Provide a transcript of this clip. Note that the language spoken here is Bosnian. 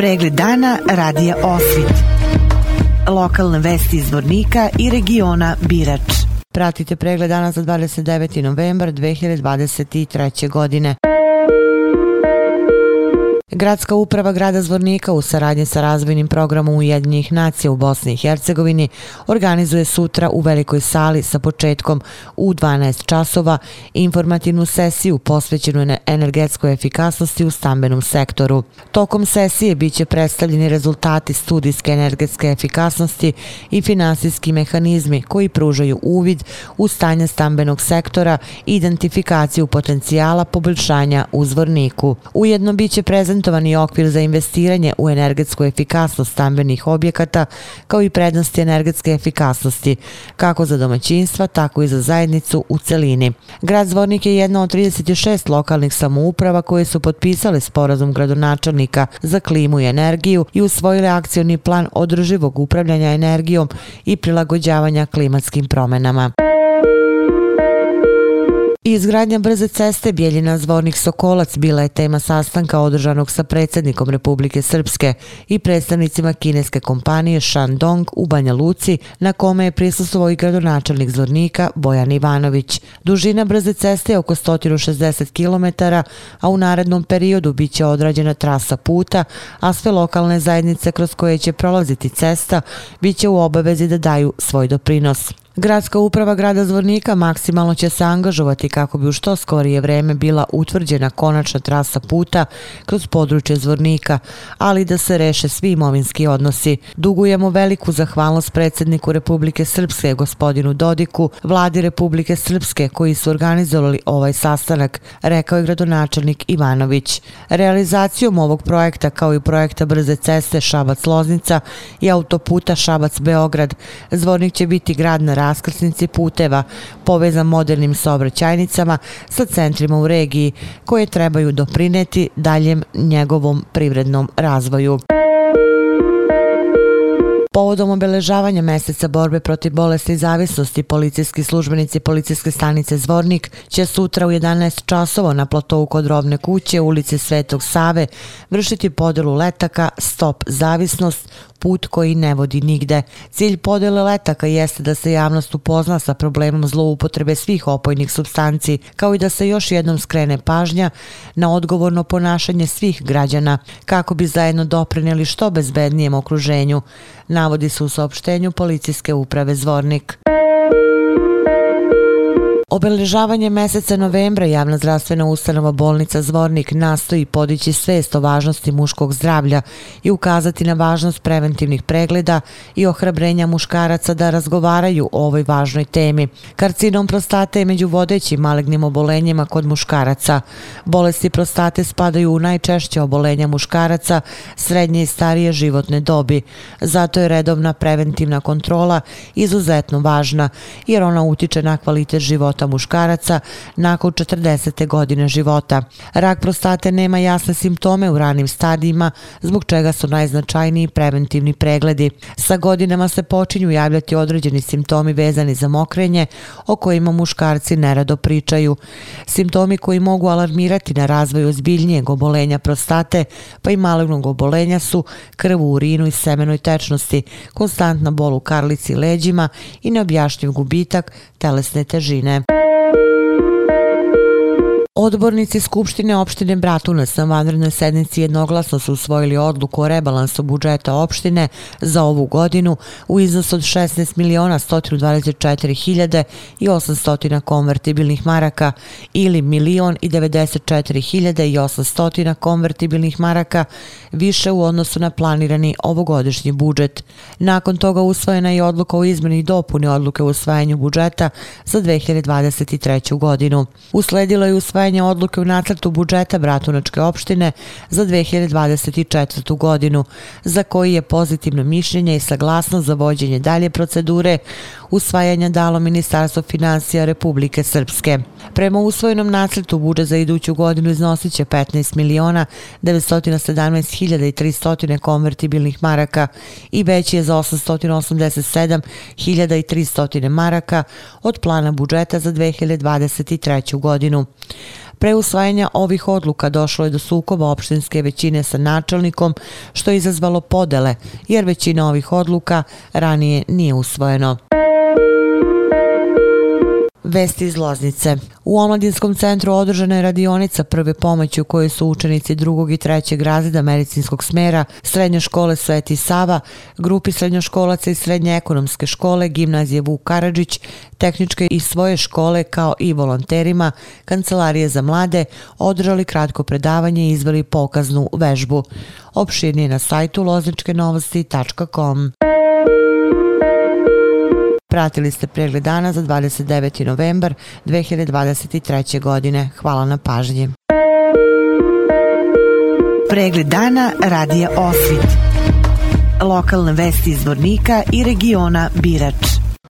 Pregled dana radija Osvit. Lokalne vesti iz Vornika i regiona Birač. Pratite pregled dana za 29. novembar 2023. godine. Gradska uprava grada Zvornika u saradnji sa razvojnim programom Ujedinjih nacija u Bosni i Hercegovini organizuje sutra u velikoj sali sa početkom u 12 časova informativnu sesiju posvećenu energetskoj efikasnosti u stambenom sektoru. Tokom sesije biće predstavljeni rezultati studijske energetske efikasnosti i finansijski mehanizmi koji pružaju uvid u stanje stambenog sektora i identifikaciju potencijala poboljšanja u Zvorniku. Ujedno biće prezent prezentovani okvir za investiranje u energetsku efikasnost stambenih objekata kao i prednosti energetske efikasnosti kako za domaćinstva, tako i za zajednicu u celini. Grad Zvornik je jedna od 36 lokalnih samouprava koje su potpisale sporazum gradonačelnika za klimu i energiju i usvojile akcioni plan održivog upravljanja energijom i prilagođavanja klimatskim promenama. Izgradnja brze ceste Bijeljina Zvornik Sokolac bila je tema sastanka održanog sa predsjednikom Republike Srpske i predstavnicima kineske kompanije Shandong u Banja Luci, na kome je prisustuo i gradonačelnik Zvornika Bojan Ivanović. Dužina brze ceste je oko 160 km, a u narednom periodu bit će odrađena trasa puta, a sve lokalne zajednice kroz koje će prolaziti cesta bit će u obavezi da daju svoj doprinos. Gradska uprava grada Zvornika maksimalno će se angažovati kako bi u što skorije vreme bila utvrđena konačna trasa puta kroz područje Zvornika, ali da se reše svi imovinski odnosi. Dugujemo veliku zahvalnost predsjedniku Republike Srpske, gospodinu Dodiku, vladi Republike Srpske koji su organizovali ovaj sastanak, rekao je gradonačelnik Ivanović. Realizacijom ovog projekta kao i projekta brze ceste Šabac-Loznica i autoputa Šabac-Beograd, Zvornik će biti grad na raskrsnici puteva povezan modernim saobraćajnicama sa centrima u regiji koje trebaju doprineti daljem njegovom privrednom razvoju. Povodom obeležavanja meseca borbe protiv bolesti i zavisnosti, policijski službenici policijske stanice Zvornik će sutra u 11 časova na platovu kod rovne kuće u ulici Svetog Save vršiti podelu letaka Stop zavisnost put koji ne vodi nigde. Cilj podele letaka jeste da se javnost upozna sa problemom zloupotrebe svih opojnih substanci, kao i da se još jednom skrene pažnja na odgovorno ponašanje svih građana, kako bi zajedno doprineli što bezbednijem okruženju, navodi se u saopštenju policijske uprave Zvornik. Obeležavanje meseca novembra javna zdravstvena ustanova bolnica Zvornik nastoji podići svest o važnosti muškog zdravlja i ukazati na važnost preventivnih pregleda i ohrabrenja muškaraca da razgovaraju o ovoj važnoj temi. Karcinom prostate je među vodećim malignim obolenjima kod muškaraca. Bolesti prostate spadaju u najčešće obolenja muškaraca srednje i starije životne dobi. Zato je redovna preventivna kontrola izuzetno važna jer ona utiče na kvalitet života života muškaraca nakon 40. godine života. Rak prostate nema jasne simptome u ranim stadijima, zbog čega su najznačajniji preventivni pregledi. Sa godinama se počinju javljati određeni simptomi vezani za mokrenje, o kojima muškarci nerado pričaju. Simptomi koji mogu alarmirati na razvoj ozbiljnijeg obolenja prostate, pa i malignog obolenja su krv u urinu i semenoj tečnosti, konstantna bol u karlici i leđima i neobjašnjiv gubitak telesne težine. Odbornici Skupštine opštine Bratunac na vanrednoj sednici jednoglasno su usvojili odluku o rebalansu budžeta opštine za ovu godinu u iznosu od 16 miliona 124 hiljade i 800 konvertibilnih maraka ili milion i 94 hiljade i 800 konvertibilnih maraka više u odnosu na planirani ovogodišnji budžet. Nakon toga usvojena je odluka o izmeni i dopuni odluke o usvajanju budžeta za 2023. godinu. Usledilo je usvajanje usvajanje odluke u nacrtu budžeta Bratunačke opštine za 2024. godinu, za koji je pozitivno mišljenje i saglasno za vođenje dalje procedure usvajanja dalo Ministarstvo financija Republike Srpske. Prema usvojenom nacrtu budžet za iduću godinu iznosit će 15 miliona 917 hiljada i 300 konvertibilnih maraka i veći je za 887 hiljada i 300 maraka od plana budžeta za 2023. godinu. Pre usvajanja ovih odluka došlo je do sukoba opštinske većine sa načelnikom, što je izazvalo podele, jer većina ovih odluka ranije nije usvojeno. Vesti iz Loznice. U Omladinskom centru održana je radionica prve pomoći u kojoj su učenici drugog i trećeg razreda medicinskog smera, srednje škole Sveti Sava, grupi srednjoškolaca i srednje ekonomske škole, gimnazije Vuk Karadžić, tehničke i svoje škole kao i volonterima, kancelarije za mlade, održali kratko predavanje i izveli pokaznu vežbu. Opširnije na sajtu lozničkenovosti.com. Pratili ste pregled dana za 29. novembar 2023. godine. Hvala na pažnji. Pregled dana radija Osvit. Lokalne vesti iz Vornika i regiona Birač.